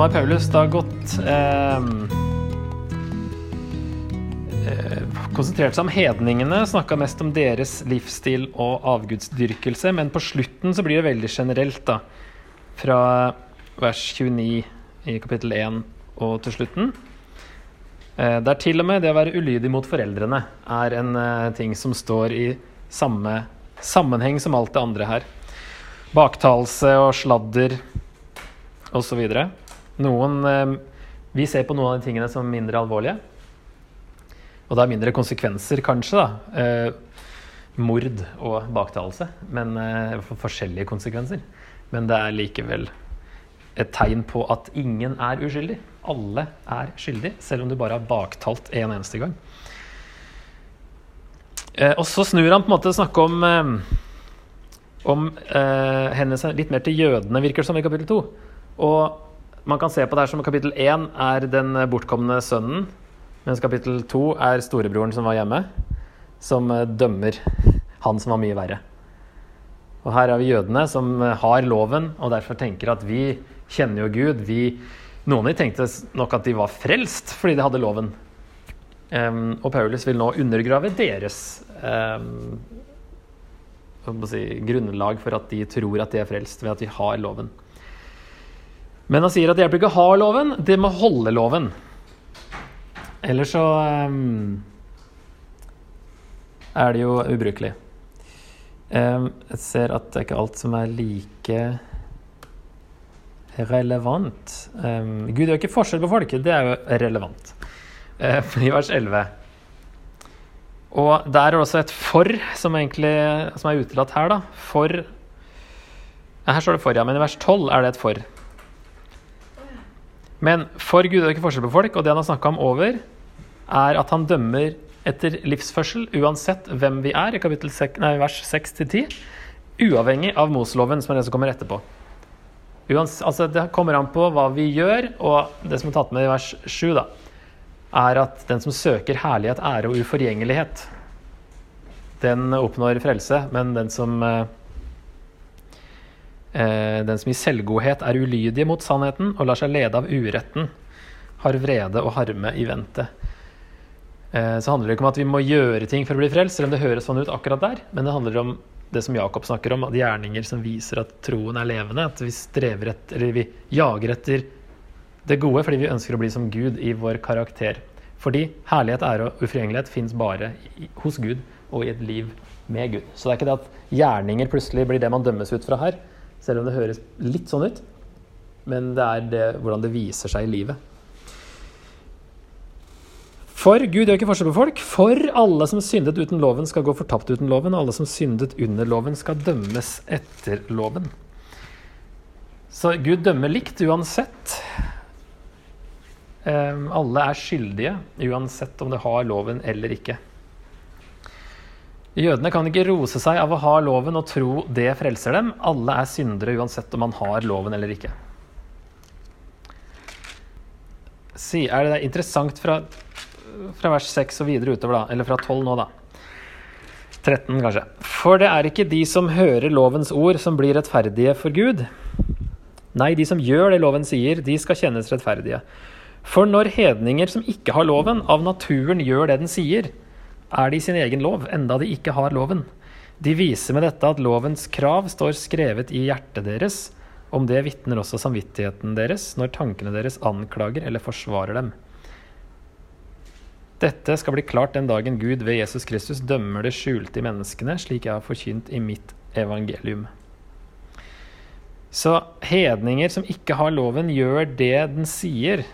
i kapittel 2. Nå har Paulus da gått eh, eh, Konsentrert seg om hedningene, snakka mest om deres livsstil og avgudsdyrkelse. Men på slutten så blir det veldig generelt, da. Fra vers 29 i kapittel 1 og til slutten. Eh, der til og med det å være ulydig mot foreldrene er en eh, ting som står i samme sammenheng som alt det andre her. Baktalelse og sladder osv. Noen eh, Vi ser på noen av de tingene som mindre alvorlige. Og det er mindre konsekvenser, kanskje. da. Eh, mord og baktalelse. Men eh, for forskjellige konsekvenser. Men det er likevel et tegn på at ingen er uskyldig. Alle er skyldig, selv om du bare har baktalt en eneste gang. Og så snur han på en måte snakke om om hennes litt mer til jødene, virker det som, i kapittel 2. Og man kan se på det her som kapittel 1 er den bortkomne sønnen, mens kapittel 2 er storebroren som var hjemme, som eh, dømmer han som var mye verre. Og her har vi jødene som eh, har loven, og derfor tenker at vi kjenner jo Gud. Vi, noen av de tenkte nok at de var frelst fordi de hadde loven. Um, og Paulus vil nå undergrave deres um, si, grunnlag for at de tror at de er frelst ved at de har loven. Men han sier at det hjelper ikke å ha loven, det må holde loven. Ellers så um, er det jo ubrukelig. jeg ser at det er ikke alt som er like relevant. Gud gjør ikke forskjell på folk, det er jo relevant. I vers 11. Og der er det også et 'for' som, egentlig, som er utelatt her. da. For Her står det 'for', ja, men i vers 12 er det et 'for'. Men for Gud er det ikke forskjell på folk, og det han har snakka om over, er at han dømmer etter livsførsel uansett hvem vi er, i kapittel 6, nei, vers 6-10, uavhengig av Mosloven, som er det som kommer etterpå. Uans, altså, det kommer an på hva vi gjør, og det som er tatt med i vers 7, da er at den som søker herlighet, ære og uforgjengelighet, den oppnår frelse. Men den som, eh, den som i selvgodhet er ulydig mot sannheten og lar seg lede av uretten, har vrede og harme i vente. Eh, så handler det ikke om at vi må gjøre ting for å bli frelst, selv om det høres sånn ut akkurat der. Men det handler om det som Jakob snakker om, at gjerninger som viser at troen er levende. At vi strever etter, eller vi jager etter det gode fordi vi ønsker å bli som Gud i vår karakter. Fordi herlighet, ære og uforgjengelighet fins bare hos Gud og i et liv med Gud. Så det er ikke det at gjerninger plutselig blir det man dømmes ut fra her, selv om det høres litt sånn ut. Men det er det, hvordan det viser seg i livet. For Gud gjør ikke forskjell på folk. For alle som syndet uten loven, skal gå fortapt uten loven. Alle som syndet under loven, skal dømmes etter loven. Så Gud dømmer likt uansett. Um, alle er skyldige, uansett om de har loven eller ikke. Jødene kan ikke rose seg av å ha loven og tro det frelser dem. Alle er syndere uansett om man har loven eller ikke. Si, er det interessant fra, fra vers 6 og videre utover, da? Eller fra 12 nå, da? 13, kanskje. For det er ikke de som hører lovens ord, som blir rettferdige for Gud. Nei, de som gjør det loven sier, de skal kjennes rettferdige. For når hedninger som ikke har loven, av naturen gjør det den sier, er de sin egen lov, enda de ikke har loven. De viser med dette at lovens krav står skrevet i hjertet deres. Om det vitner også samvittigheten deres når tankene deres anklager eller forsvarer dem. Dette skal bli klart den dagen Gud ved Jesus Kristus dømmer det skjulte i menneskene, slik jeg har forkynt i mitt evangelium. Så hedninger som ikke har loven, gjør det den sier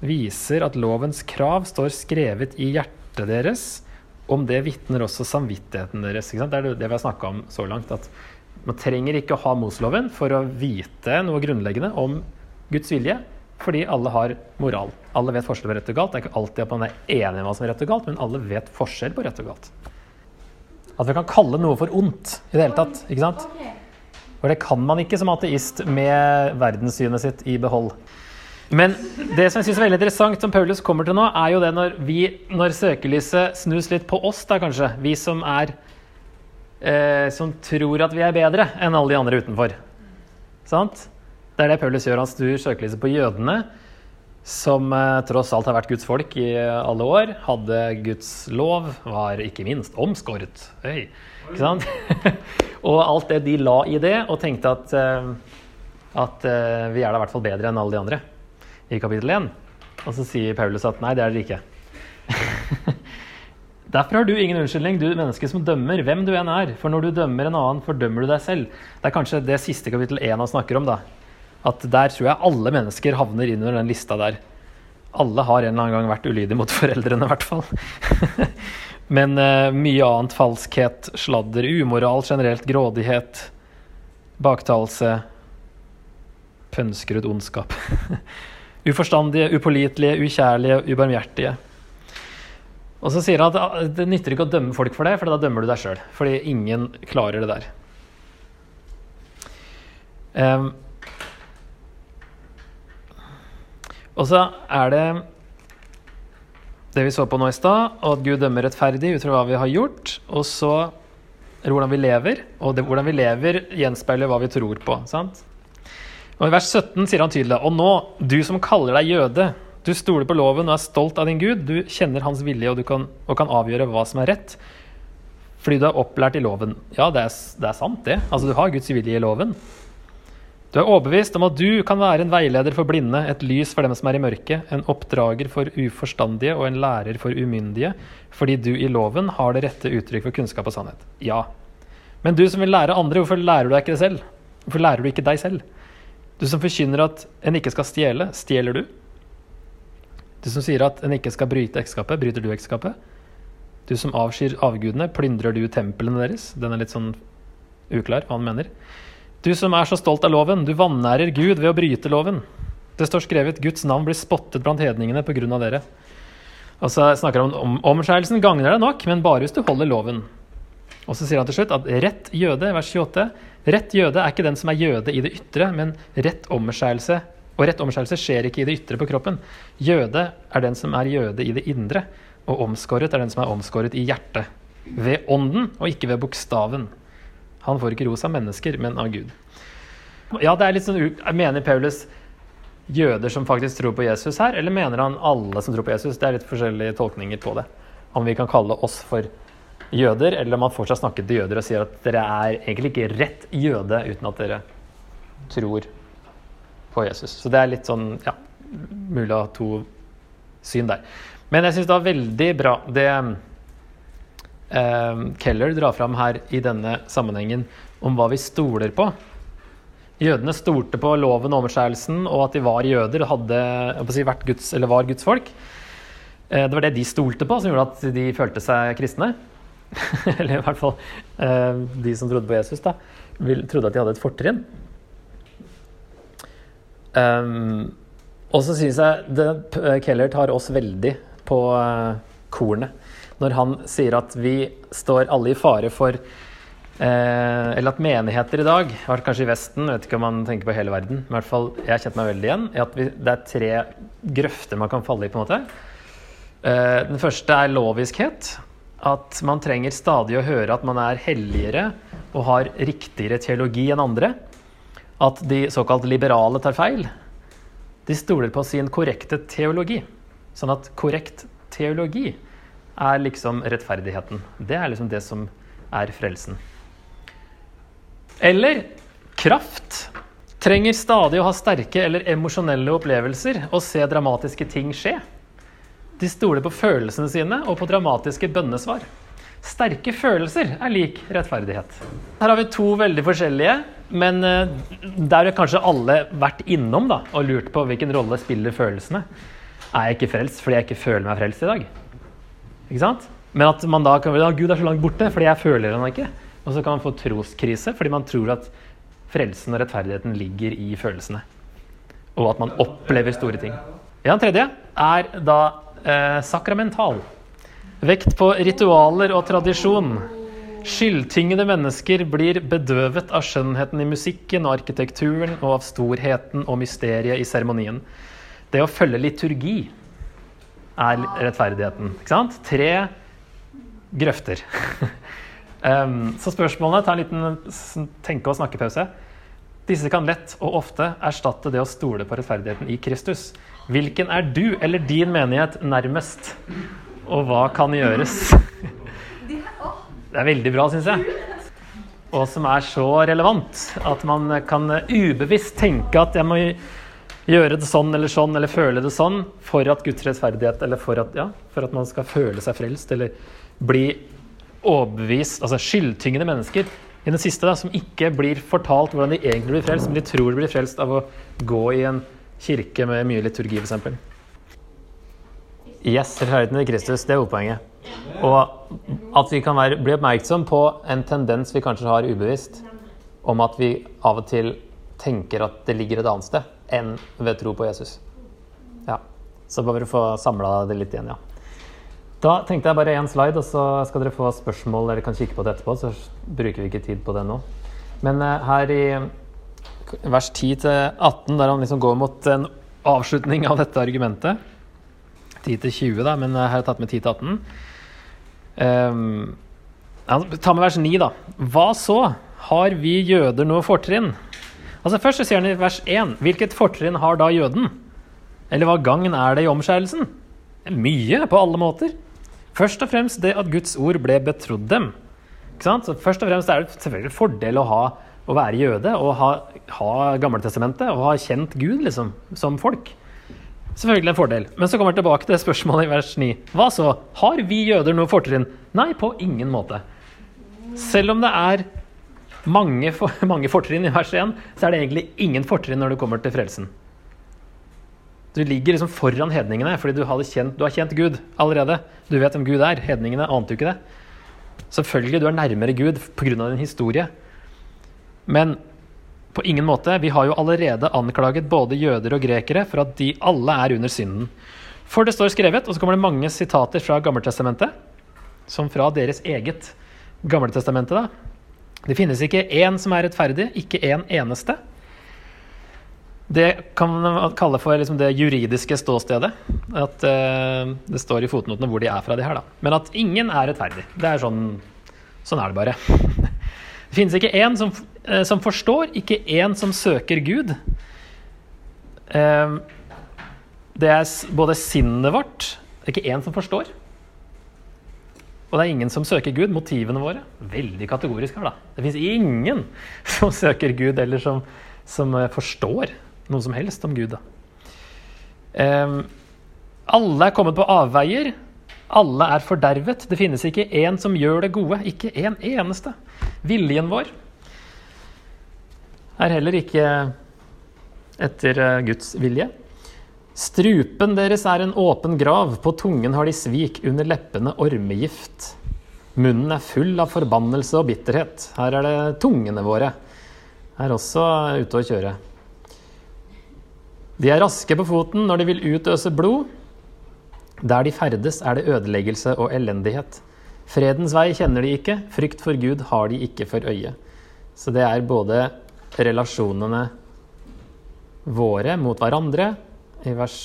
viser at lovens krav står skrevet i hjertet deres. Om det vitner også samvittigheten deres. Det er det vi har snakka om så langt. At man trenger ikke å ha Mosloven for å vite noe grunnleggende om Guds vilje, fordi alle har moral. Alle vet forskjell på rett og galt. Det er ikke alltid at man er enig i hva som er rett og galt, men alle vet forskjell på rett og galt. At vi kan kalle noe for ondt i det hele tatt. ikke sant? For det kan man ikke som ateist med verdenssynet sitt i behold. Men det som jeg synes er veldig interessant, som Paulus kommer til nå, er jo det når, vi, når søkelyset snus litt på oss, da kanskje. Vi som er eh, Som tror at vi er bedre enn alle de andre utenfor. Sant? Det er det Paulus gjør. Han snur søkelyset på jødene, som eh, tross alt har vært Guds folk i alle år. Hadde Guds lov, var ikke minst omskåret. Hey. Ikke sant? og alt det de la i det, og tenkte at, eh, at eh, vi er da i hvert fall bedre enn alle de andre i kapittel 1. Og så sier Paulus at nei, det er dere ikke. Derfor har du ingen unnskyldning, du menneske som dømmer, hvem du enn er. For når du dømmer en annen, fordømmer du deg selv. Det er kanskje det siste kapittel 1 han snakker om. da. At der tror jeg alle mennesker havner inn under den lista der. Alle har en eller annen gang vært ulydige mot foreldrene, i hvert fall. Men uh, mye annet. Falskhet, sladder, umoral generelt, grådighet, baktalelse, ut ondskap. Uforstandige, upålitelige, ukjærlige, ubarmhjertige. Og så sier han at ah, det nytter ikke å dømme folk for det, for da dømmer du deg sjøl. Fordi ingen klarer det der. Um, og så er det det vi så på nå i stad, at Gud dømmer rettferdig ut fra hva vi har gjort. Og så er det hvordan vi lever, og det, hvordan vi lever, gjenspeiler hva vi tror på. sant? Og I vers 17 sier han tydelig Og nå, du som kaller deg jøde, du stoler på loven og er stolt av din Gud. Du kjenner hans vilje og, kan, og kan avgjøre hva som er rett. Fordi du er opplært i loven. Ja, det er, det er, sant, det. Altså, du har Guds vilje i loven. Du er overbevist om at du kan være en veileder for blinde, et lys for dem som er i mørket, en oppdrager for uforstandige og en lærer for umyndige, fordi du i loven har det rette uttrykk for kunnskap og sannhet. Ja. Men du som vil lære andre, hvorfor lærer du deg ikke det selv? Hvorfor lærer du ikke deg selv? Du som forkynner at en ikke skal stjele, stjeler du? Du som sier at en ikke skal bryte ekteskapet, bryter du ekteskapet? Du som avskyr avgudene, plyndrer du templene deres? Den er litt sånn uklar hva han mener. Du som er så stolt av loven, du vanærer Gud ved å bryte loven. Det står skrevet 'Guds navn blir spottet blant hedningene på grunn av dere'. Og så snakker han om omskjærelsen gagner deg nok, men bare hvis du holder loven. Og så sier han til slutt at rett jøde, vers 28, rett jøde er ikke den som er jøde i det ytre, men rett omskjærelse og rett omskjærelse skjer ikke i det ytre på kroppen. Jøde er den som er jøde i det indre, og omskåret er den som er omskåret i hjertet. Ved ånden og ikke ved bokstaven. Han får ikke ros av mennesker, men av Gud. Ja, det er litt sånn, Mener Paulus jøder som faktisk tror på Jesus her, eller mener han alle som tror på Jesus? Det er litt forskjellige tolkninger på det. Om vi kan kalle oss for jøder, eller om han fortsatt snakker til jøder og sier at dere er egentlig ikke rett jøde uten at dere tror på Jesus. Så det er litt sånn ja, mulig å ha to syn der. Men jeg syns det var veldig bra det eh, Keller drar fram her i denne sammenhengen om hva vi stoler på. Jødene stolte på loven og omskjærelsen og at de var jøder og hadde, si, vært Guds, eller var Guds folk. Eh, det var det de stolte på, som gjorde at de følte seg kristne. eller i hvert fall eh, de som trodde på Jesus, da, trodde at de hadde et fortrinn. Um, og så syns jeg det, Keller tar oss veldig på kornet når han sier at vi står alle i fare for Eh, Eller at menigheter i dag, kanskje i Vesten, vet ikke om man tenker på hele verden, men i hvert fall jeg kjente meg veldig igjen, i at vi, det er tre grøfter man kan falle i. på en måte. Eh, den første er loviskhet. At man trenger stadig å høre at man er helligere og har riktigere teologi enn andre at de såkalt liberale tar feil. De stoler på sin korrekte teologi. Sånn at korrekt teologi er liksom rettferdigheten. Det er liksom det som er frelsen. Eller kraft. Trenger stadig å ha sterke eller emosjonelle opplevelser og se dramatiske ting skje. De stoler på følelsene sine og på dramatiske bønnesvar. Sterke følelser er lik rettferdighet. Her har vi to veldig forskjellige, men eh, der har kanskje alle vært innom da, og lurt på hvilken rolle spiller følelsene. Er jeg ikke frelst fordi jeg ikke føler meg frelst i dag? Ikke sant? Men at man da kan være, Gud er så langt borte fordi jeg føler han ikke. Og så kan man få troskrise fordi man tror at frelsen og rettferdigheten ligger i følelsene. Og at man opplever store ting. Ja, Den tredje er da eh, sakramental. Vekt på ritualer og tradisjon. Skyldtyngede mennesker blir bedøvet av skjønnheten i musikken og arkitekturen og av storheten og mysteriet i seremonien. Det å følge liturgi er rettferdigheten. Ikke sant? Tre grøfter. um, så spørsmålene tar en liten tenke- og snakkepause. Disse kan lett og ofte erstatte det å stole på rettferdigheten i Kristus. Hvilken er du eller din menighet nærmest, og hva kan gjøres? Det er veldig bra, syns jeg. Og som er så relevant at man kan ubevisst tenke at jeg må gjøre det sånn eller sånn eller føle det sånn for at Guds rettferdighet eller for at, ja, for at man skal føle seg frelst eller bli overbevist Altså skyldtyngende mennesker i det siste da, som ikke blir fortalt hvordan de egentlig blir frelst, men de tror de blir frelst av å gå i en kirke med mye liturgi, f.eks. Yes, rettferdigheten i Kristus, det er hovedpoenget. Og at vi kan være, bli oppmerksom på en tendens vi kanskje har ubevisst, om at vi av og til tenker at det ligger et annet sted enn ved tro på Jesus. Ja, Så bare få samla det litt igjen, ja. Da tenkte jeg bare én slide, og så skal dere få spørsmål dere kan kikke på det etterpå. Så bruker vi ikke tid på det nå. Men uh, her i vers 10-18, der han liksom går mot en avslutning av dette argumentet 10-20, da, men uh, her har jeg tatt med 10-18. Um, ta med vers 9, da. Hva så? Har vi jøder noe fortrinn? Altså Først så sier han i vers 1 Hvilket fortrinn har da jøden? Eller hva gagn er det i omskjærelsen? Mye, på alle måter. Først og fremst det at Guds ord ble betrodd dem. Så først og fremst er det selvfølgelig fordel å, ha, å være jøde og ha, ha Gammeltestamentet og ha kjent Gud liksom, som folk. Selvfølgelig en fordel. Men så kommer jeg tilbake til spørsmålet i vers 9. Hva så? Har vi jøder noe fortrinn? Nei, på ingen måte. Selv om det er mange, for, mange fortrinn i vers 1, så er det egentlig ingen fortrinn når det kommer til frelsen. Du ligger liksom foran hedningene fordi du, kjent, du, har kjent Gud allerede. Du vet hvem Gud er. Hedningene ante jo ikke det. Selvfølgelig, du er nærmere Gud pga. din historie. Men på ingen måte. Vi har jo allerede anklaget både jøder og grekere for at de alle er under synden. For det står skrevet, og så kommer det mange sitater fra Gammeltestamentet, som fra deres eget Gammeltestamentet. da. Det finnes ikke én som er rettferdig, ikke én en eneste. Det kan man kalle for liksom det juridiske ståstedet. At uh, det står i fotnotene hvor de er fra, de her. da. Men at ingen er rettferdig. Det er sånn, sånn er det bare. det finnes ikke én som, som, forstår, ikke én som søker Gud. Uh, det er både sinnet vårt Det er ikke én som forstår. Og det er ingen som søker Gud. Motivene våre Veldig kategorisk her, da. Det fins ingen som søker Gud, eller som, som forstår noe som helst om Gud. Um, alle er kommet på avveier. Alle er fordervet. Det finnes ikke én som gjør det gode. Ikke en eneste. Viljen vår er heller ikke etter eh, Guds vilje. Strupen deres er en åpen grav, på tungen har de svik, under leppene ormegift. Munnen er full av forbannelse og bitterhet. Her er det tungene våre. Er også ute å kjøre. De er raske på foten når de vil utøse blod. Der de ferdes, er det ødeleggelse og elendighet. Fredens vei kjenner de ikke, frykt for Gud har de ikke for øye. Så det er både relasjonene våre mot hverandre i vers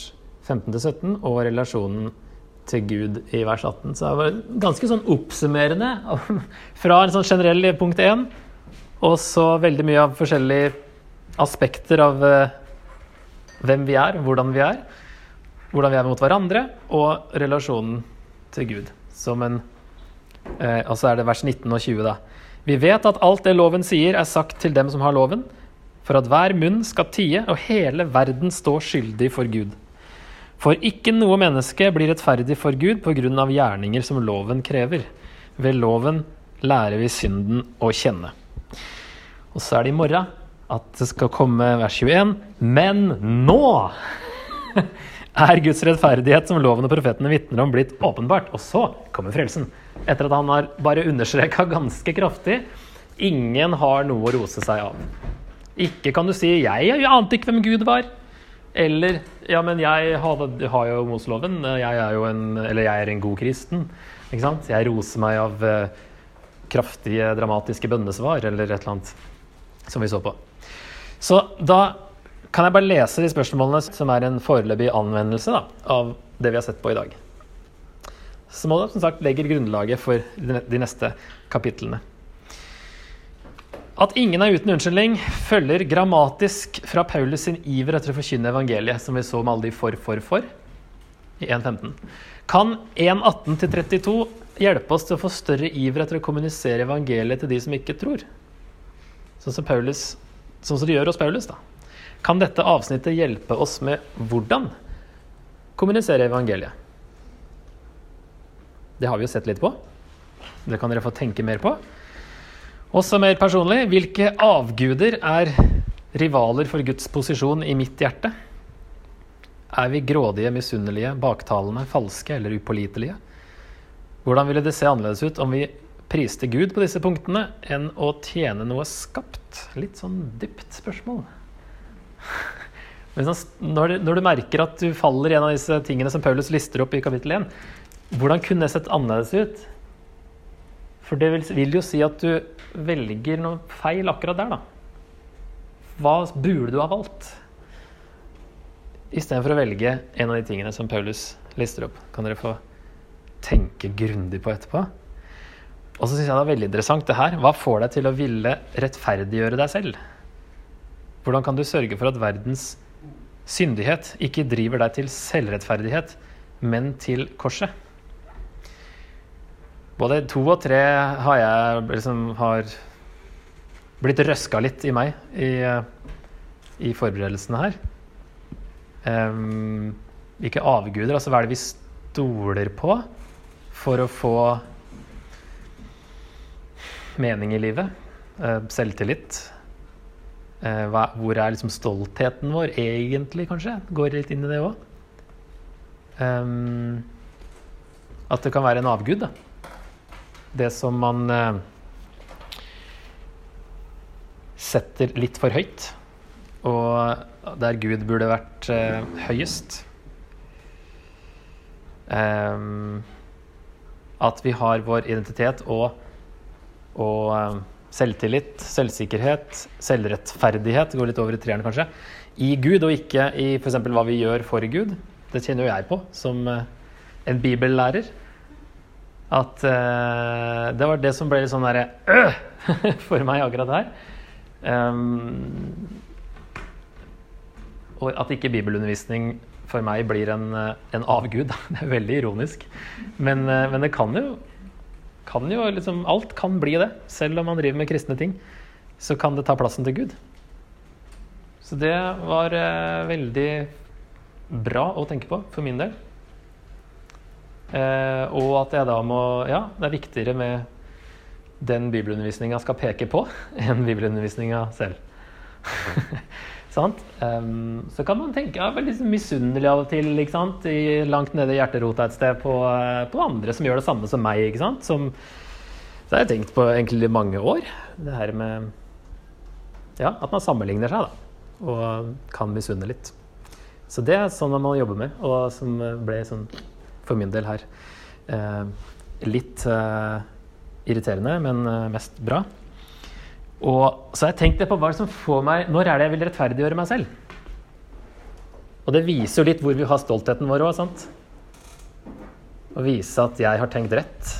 15-17 og relasjonen til Gud i vers 18. Så det var ganske sånn oppsummerende fra en sånn generell punkt 1, og så veldig mye av forskjellige aspekter av eh, hvem vi er, hvordan vi er, hvordan vi er mot hverandre, og relasjonen til Gud. Som en og så er det vers 19 og 20, da. Vi vet at alt det loven sier, er sagt til dem som har loven, for at hver munn skal tie og hele verden stå skyldig for Gud. For ikke noe menneske blir rettferdig for Gud på grunn av gjerninger som loven krever. Ved loven lærer vi synden å kjenne. Og så er det i morgen at det skal komme vers 21. Men nå er Guds rettferdighet, som loven og profetene vitner om, blitt åpenbart. Og så kommer frelsen. Etter at han har bare understreka ganske kraftig ingen har noe å rose seg av. Ikke kan du si 'jeg, jeg ante ikke hvem Gud var'. Eller 'ja, men jeg har, har jo Moseloven, jeg er jo en, eller jeg er en god kristen'. Ikke sant? Jeg roser meg av uh, kraftige, dramatiske bønnesvar, eller et eller annet som vi så på. Så da kan jeg bare lese de spørsmålene som er en foreløpig anvendelse da, av det vi har sett på i dag. Som som sagt legger grunnlaget for de neste kapitlene. At ingen er uten unnskyldning, følger grammatisk fra Paulus sin iver etter å forkynne evangeliet, som vi så med alle de for, for, for i 1.15. Kan 1.18-32 hjelpe oss til å få større iver etter å kommunisere evangeliet til de som ikke tror? Sånn som, Paulus, sånn som det gjør hos Paulus, da. Kan dette avsnittet hjelpe oss med hvordan kommunisere evangeliet? Det har vi jo sett litt på. Det kan dere få tenke mer på. Også mer personlig, hvilke avguder er rivaler for Guds posisjon i mitt hjerte? Er vi grådige, misunnelige, baktalende, falske eller upålitelige? Hvordan ville det se annerledes ut om vi priste Gud på disse punktene enn å tjene noe skapt? Litt sånn dypt spørsmål. Men når, du merker at du faller i en av disse tingene som Paulus lister opp i kapittel 1, hvordan kunne det sett annerledes ut? For det vil, vil, jo si at du velger noe feil akkurat der, da. Hva burde du ha valgt? Istedenfor å velge en av de tingene som Paulus lister opp. Kan dere få tenke grundig på etterpå? Og så syns jeg det er veldig interessant det her. Hva får deg til å ville rettferdiggjøre deg selv? Hvordan kan du sørge for at verdens syndighet ikke driver deg til selvrettferdighet, men til korset? Både to og tre har jeg liksom har blitt røska litt i meg i, i forberedelsene her. Um, ikke avguder, altså hva er det vi stoler på for å få mening i livet? Uh, selvtillit. Uh, hva, hvor er liksom stoltheten vår egentlig, kanskje? Går litt inn i det òg. Um, at det kan være en avgud, da det som man eh, setter litt for høyt, og der Gud burde vært eh, høyest. Um, at vi har vår identitet og, og um, selvtillit, selvsikkerhet, selvrettferdighet, går litt over i treeren kanskje, i Gud og ikke i f.eks. hva vi gjør for Gud. Det kjenner jo jeg på som uh, en bibellærer. At uh, det var det som ble litt sånn derre øh, for meg akkurat her. Um, og at ikke bibelundervisning for meg blir en, en avgud. Det er veldig ironisk. Men, uh, men det kan jo, kan jo liksom, Alt kan bli det. Selv om man driver med kristne ting, så kan det ta plassen til Gud. Så det var uh, veldig bra å tenke på for min del. Eh, og at jeg da må Ja, det er viktigere med den bibelundervisninga skal peke på, enn bibelundervisninga selv. sant? Um, så kan man tenke ja, veldig misunnelig av og til, ikke sant? I, langt nede i hjerterota et sted, på, på, andre som gjør det samme som meg. ikke sant? Som, så har jeg tenkt på egentlig mange år. Det her med Ja, at man sammenligner seg, da. Og kan misunne litt. Så det er sånn man jobber med, og som ble sånn for min del her. Eh, litt eh, irriterende, men eh, mest bra. Og så har jeg tenkt på hva som får meg Når er det jeg vil rettferdiggjøre meg selv? Og det viser jo litt hvor vi har stoltheten vår òg, sant? Å vise at jeg har tenkt rett.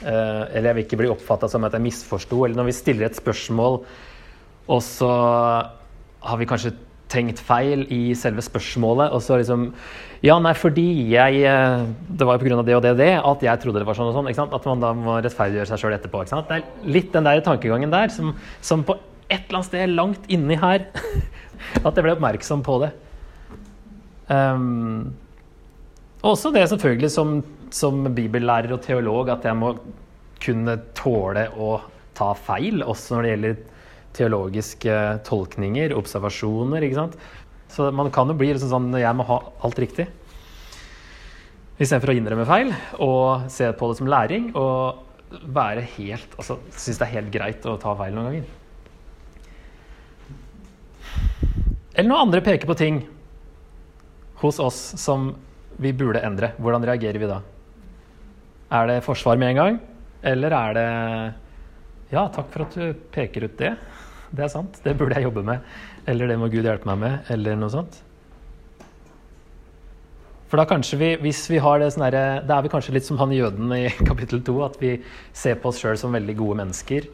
eller jeg vil ikke bli oppfatta som at jeg misforsto. Eller når vi stiller et spørsmål, og så har vi kanskje tenkt feil i selve spørsmålet. Og så liksom Ja, nei, fordi jeg eh, Det var jo pga. det og det og det at jeg trodde det var sånn og sånn. ikke sant? At man da må rettferdiggjøre seg sjøl etterpå. ikke sant? Det er litt den der tankegangen der som, som på et eller annet sted langt inni her At jeg ble oppmerksom på det. Um, også det selvfølgelig som, som bibellærer og teolog at jeg må kunne tåle å ta feil, også når det gjelder teologiske tolkninger, observasjoner. ikke sant? Så man kan jo bli liksom sånn jeg må ha alt riktig. Istedenfor å innrømme feil og se på det som læring og være helt Altså synes det er helt greit å ta feil noen ganger. Eller når andre peker på ting hos oss som vi burde endre. Hvordan reagerer vi da? Er det forsvar med en gang? Eller er det Ja, takk for at du peker ut det det er sant. Det burde jeg jobbe med. Eller det må Gud hjelpe meg med, eller noe sånt. For da kanskje vi, hvis vi har det sånn Da er vi kanskje litt som han jøden i kapittel to, at vi ser på oss sjøl som veldig gode mennesker.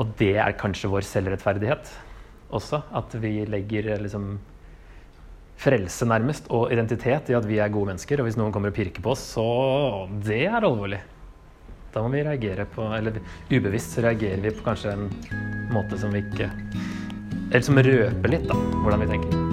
Og det er kanskje vår selvrettferdighet også. At vi legger eh, liksom frelse nærmest og identitet i at vi er gode mennesker. Og hvis noen kommer og pirker på oss, så det er alvorlig. Da må vi reagere på Eller ubevisst så reagerer vi på kanskje en måte som vi ikke Eller som røper litt, da, hvordan vi tenker.